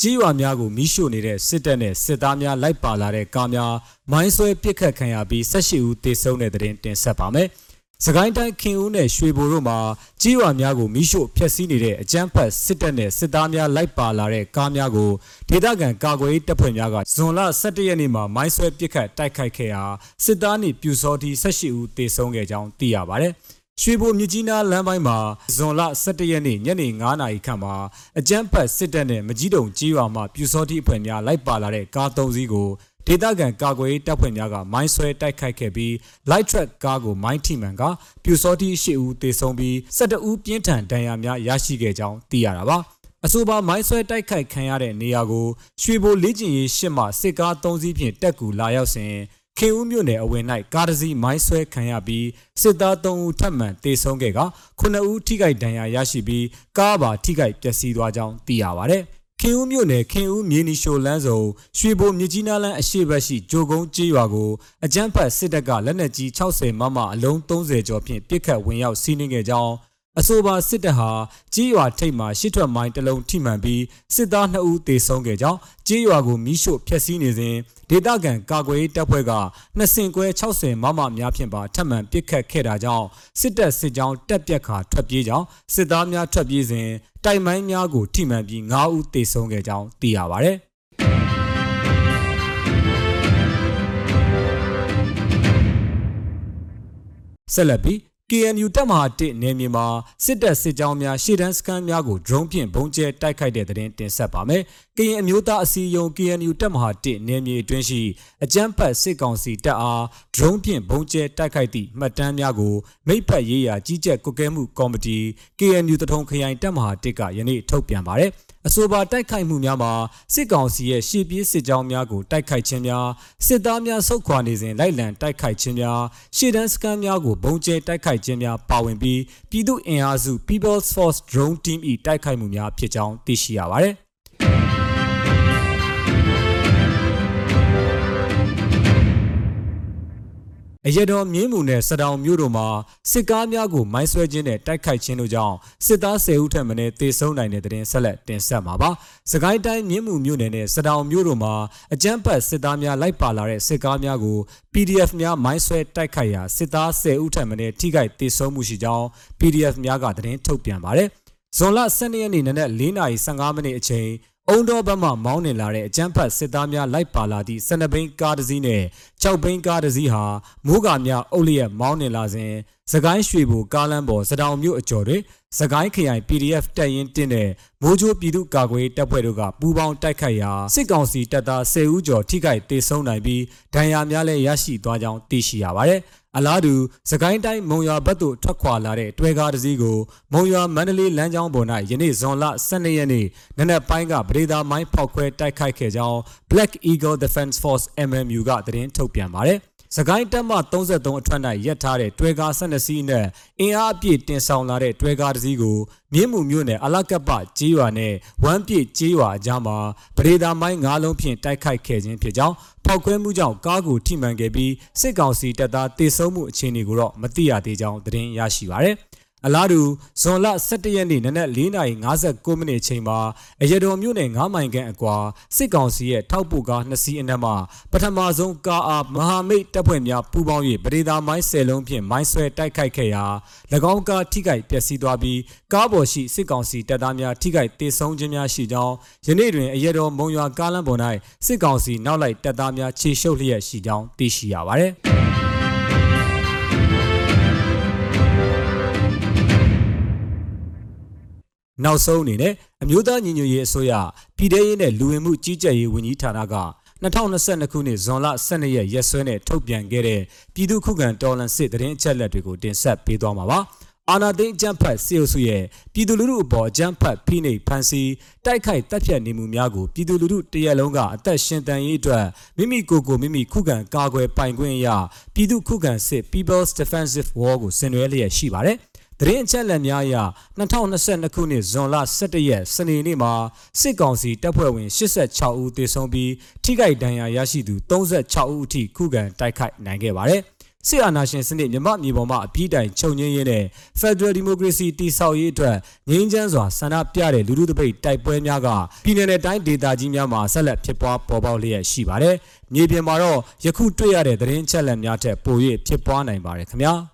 ကြီးရွာများကိုမိရှို့နေတဲ့စစ်တပ်နဲ့စစ်သားများလိုက်ပါလာတဲ့ကားများမိုင်းဆွဲပစ်ခတ်ခံရပြီး18ဦးသေဆုံးတဲ့တဲ့တင်တင်ဆက်ပါမယ်။စကိုင်းတိုင်းခင်ဦးနဲ့ရွှေဘိုတို့မှာကြီးရွာများကိုမိရှို့ဖျက်ဆီးနေတဲ့အကြမ်းဖက်စစ်တပ်နဲ့စစ်သားများလိုက်ပါလာတဲ့ကားများကိုဒေသခံကာကွယ်ရေးတပ်ဖွဲ့များကဇွန်လ17ရက်နေ့မှာမိုင်းဆွဲပစ်ခတ်တိုက်ခိုက်ခဲ့ရာစစ်သားနှင့်ပြူစောတိ18ဦးသေဆုံးခဲ့ကြောင်းသိရပါတယ်။ ရွှေဘိုမြကြီးနားလမ်းပိုင်းမှာဇွန်လ17ရက်နေ့ညနေ9နာရီခန့်မှာအကြမ်းဖက်စစ်တပ်နဲ့မကြီးတုံကြီးရွာမှပြူစောတိအဖွဲ့များလိုက်ပါလာတဲ့ကား၃စီးကိုဒေသခံကာကွယ်ရေးတပ်ဖွဲ့များကမိုင်းဆွဲတိုက်ခိုက်ခဲ့ပြီး light truck ကားကိုမိုင်းထိမှန်ကပြူစောတိ၈ဦးသေဆုံးပြီး12ဦးပြင်းထန်ဒဏ်ရာများရရှိခဲ့ကြောင်းသိရတာပါအဆိုပါမိုင်းဆွဲတိုက်ခိုက်ခံရတဲ့နေရာကိုရွှေဘိုလေးကျင်ရေးရှစ်မှစစ်ကား၃စီးဖြင့်တက်ကူလာရောက်စဉ် ခင်ဦးမြို့နယ်အဝင်၌ကားတစ်စီးမိုင်းဆွဲခံရပြီးစစ်သား3ဦးထပ်မံတေဆုံးခဲ့က9ဦးထိခိုက်ဒဏ်ရာရရှိပြီးကားပါထိခိုက်ပျက်စီးသွားကြောင်းသိရပါဗျ။ခင်ဦးမြို့နယ်ခင်ဦးမြေနီရှိုလန်းစုံရွှေဘိုမြကြီးနားလန်းအရှိတ်ဘက်ရှိဂျိုကုန်းကျေးရွာကိုအကြမ်းဖက်စစ်တပ်ကလက်နက်ကြီး60မမအလုံး30ကျော်ဖြင့်ပစ်ခတ်ဝင်ရောက်စီးနင်းခဲ့ကြောင်း အဆိုပါစစ်တပ်ဟာကြေးရွာထိပ်မှာရှစ်ထွက်မိုင်းတလုံးထိမှန်ပြီးစစ်သား2ဦးသေဆုံးခဲ့ကြောင်းကြေးရွာကိုမိရှို့ဖျက်ဆီးနေစဉ်ဒေသခံကာကွယ်ရေးတပ်ဖွဲ့ကနှစ်စင်ကွဲ60မမများဖြင့်ပါထပ်မံပစ်ခတ်ခဲ့တာကြောင့်စစ်တပ်စစ်ကြောင်းတက်ပြက်ခါထွက်ပြေးကြောင်းစစ်သားများထွက်ပြေးစဉ်တိုက်မိုင်းများကိုထိမှန်ပြီး9ဦးသေဆုံးခဲ့ကြောင်းသိရပါဗျ။ဆက်လက်ပြီး KNU တပ်မဟာ1နယ်မြေမှာစစ်တပ်စစ်ကြောင်းများရှေ့တန်းစခန်းများကို drone ဖြင့်ဘုံကျဲတိုက်ခိုက်တဲ့တဲ့တင်တင်ဆက်ပါမယ်။ကရင်အမျိုးသားအစည်းအရုံး KNU တပ်မဟာ1နယ်မြေအတွင်းရှိအကြမ်းဖက်စစ်ကောင်စီတပ်အား drone ဖြင့်ဘုံကျဲတိုက်ခိုက်သည့်မှတ်တမ်းများကိုမိဖက်ရေးရာကြီးကြပ်ကွပ်ကဲမှုကော်မတီ KNU တထုံခရိုင်တပ်မဟာ1ကယနေ့ထုတ်ပြန်ပါတယ်။ အဆိုပါတိုက်ခိုက်မှုများမှာစစ်ကောင်စီရဲ့ရှေ့ပြေးစစ်ကြောင်းများကိုတိုက်ခိုက်ခြင်းများစစ်သားများဆုတ်ခွာနေစဉ်လိုက်လံတိုက်ခိုက်ခြင်းများရှေ့တန်းစခန်းများကိုဘုံကျဲတိုက်ခိုက်ခြင်းများပါဝင်ပြီးပြည်သူ့အင်အားစု People's Force Drone Team ၏တိုက်ခိုက်မှုများဖြစ်ကြောင်းသိရှိရပါတယ် အရတော်မြင်းမူနဲ့စတောင်မြို့တို့မှာစစ်ကားများကိုမိုင်းဆွဲခြင်းနဲ့တိုက်ခိုက်ခြင်းတို့ကြောင့်စစ်သား10ဦးထက်မနည်းသေဆုံးနိုင်တဲ့တဲ့တင်ဆက်လက်တင်ဆက်မှာပါ။စကိုင်းတိုင်းမြင်းမူမြို့နယ်နဲ့စတောင်မြို့တို့မှာအကြမ်းဖက်စစ်သားများလိုက်ပါလာတဲ့စစ်ကားများကို PDF များမိုင်းဆွဲတိုက်ခိုက်ရာစစ်သား10ဦးထက်မနည်းထိခိုက်သေဆုံးမှုရှိကြောင်း PDF များကသတင်းထုတ်ပြန်ပါတယ်။ဇွန်လ12ရက်နေ့နနက်4:15မိနစ်အချိန် အုံတော်ဘက်မှမောင်းနေလာတဲ့အကြမ်းဖက်စစ်သားများလိုက်ပါလာသည့်12ဘိန်းကားတစ်စီးနဲ့6ဘိန်းကားတစ်စီးဟာမိုးကာများအုပ်လျက်မောင်းနေလာစဉ်စကိုင်းရွှေဘူကားလမ်းပေါ်စတောင်မြို့အကျော်တွင်စကိုင်းခရိုင် PDF တပ်ရင်းတင်းတဲ့မိုးချိုးပြည်သူ့ကာကွယ်တပ်ဖွဲ့တို့ကပူးပေါင်းတိုက်ခိုက်ရာစစ်ကောင်စီတပ်သား10ဦးကျော်ထိခိုက်ဒေဆုံးနိုင်ပြီးဒဏ်ရာများလည်းရရှိသွားကြောင်းသိရှိရပါတယ်။အလားတူစကိုင်းတိုင်းမုံရွာဘက်သို့ထွက်ခွာလာတဲ့တွဲကားတစ်စီးကိုမုံရွာမန္တလေးလမ်းကြောင်းပေါ်၌ယနေ့ဇွန်လ12ရက်နေ့နနက်ပိုင်းကပရိသာမိုင်းဖောက်ခွဲတိုက်ခိုက်ခဲ့ကြောင်း Black Eagle Defense Force MMU ကသတင်းထုတ်ပြန်ပါတယ်။ စကိုင်းတပ်မ33အထွတ်၌ရပ်ထားတဲ့တွဲကား12စီးနဲ့အင်အားအပြည့်တင်ဆောင်လာတဲ့တွဲကားတစ်စီးကိုမြင်းမှုမြို့နယ်အလကပ္ပကြေးရွာနဲ့ဝမ်းပြည့်ကြေးရွာအကြားမှာပရိဒါမိုင်း၅လုံးဖြင့်တိုက်ခိုက်ခဲ့ခြင်းဖြစ်ကြောင်းဖောက်ခွဲမှုကြောင့်ကားကိုထိမှန်ခဲ့ပြီးစစ်ကောင်စီတပ်သားတေဆုံးမှုအခြေအနေကိုတော့မသိရသေးကြောင်းသတင်းရရှိပါရယ်။ အလားတူဇွန်လ17ရက်နေ့နနက်4:59မိနစ်အချိန်မှာအရတော်မြို့နယ်9မိုင်ခန့်အကွာစစ်ကောင်စီရဲ့ထောက်ပို့ကား2စီးအနက်မှပထမဆုံးကားအားမဟာမိတ်တပ်ဖွဲ့များပူးပေါင်း၍ပရိသာမိုင်း10လုံးဖြင့်မိုင်းဆွဲတိုက်ခိုက်ခဲ့ရာ၎င်းကားထိခိုက်ပျက်စီးသွားပြီးကားပေါ်ရှိစစ်ကောင်စီတပ်သားများထိခိုက်ဒေဆုံးခြင်းများရှိကြောင်းယနေ့တွင်အရတော်မုံရွာကားလမ်းပေါ်၌စစ်ကောင်စီနောက်လိုက်တပ်သားများခြေရှုပ်လျက်ရှိကြောင်းသိရှိရပါသည် နောက်ဆုံးအနေနဲ့အမျိုးသားညီညွတ်ရေးအစိုးရပြည်ထရေးနဲ့လူဝင်မှုကြီးကြပ်ရေးဝန်ကြီးဌာနက2022ခုနှစ်ဇွန်လ12ရက်ရက်စွဲနဲ့ထုတ်ပြန်ခဲ့တဲ့ပြည်သူ့ခုခံတော်လှန်စစ်တရင်အချက်လက်တွေကိုတင်ဆက်ပေးသွားမှာပါအာနာသိန်းအကြမ်းဖက်စေအုပ်စုရဲ့ပြည်သူလူထုအပေါ်အကြမ်းဖက်ဖိနှိပ်ဖန်ဆီးတိုက်ခိုက်တပ်ဖြတ်နေမှုများကိုပြည်သူလူထုတရက်လုံးကအသက်ရှင်တန်ရေးအတွက်မိမိကိုယ်ကိုမိမိခုခံကာကွယ်ပိုင်ခွင့်အရာပြည်သူခုခံစစ် People's Defensive War ကိုဆင်နွှဲလျက်ရှိပါတယ်။ သတင်းအချက်အလက်များအရ2022ခုနှစ်ဇွန်လ17ရက်စနေနေ့မှာစစ်ကောင်စီတပ်ဖွဲ့ဝင်86ဦးသေဆုံးပြီးထိခိုက်ဒဏ်ရာရရှိသူ36ဦးအထိခုခံတိုက်ခိုက်နိုင်ခဲ့ပါတယ်။စစ်အာဏာရှင်စနစ်မြမမြေပေါ်မှာအပြည့်တိုင်ချုပ်ငင်းရင်းနဲ့ Federal Democracy တည်ဆောက်ရေးအတွက်ငြိမ်းချမ်းစွာဆန္ဒပြတဲ့လူထုတပိတ်တိုက်ပွဲများကပြည်내နဲ့တိုင်းဒေသကြီးများမှာဆက်လက်ဖြစ်ပွားပေါ်ပေါက်လျက်ရှိပါတယ်။မြေပြင်မှာတော့ယခုတွေ့ရတဲ့သတင်းချက်လက်များထက်ပို၍ဖြစ်ပွားနိုင်ပါတယ်ခင်ဗျာ။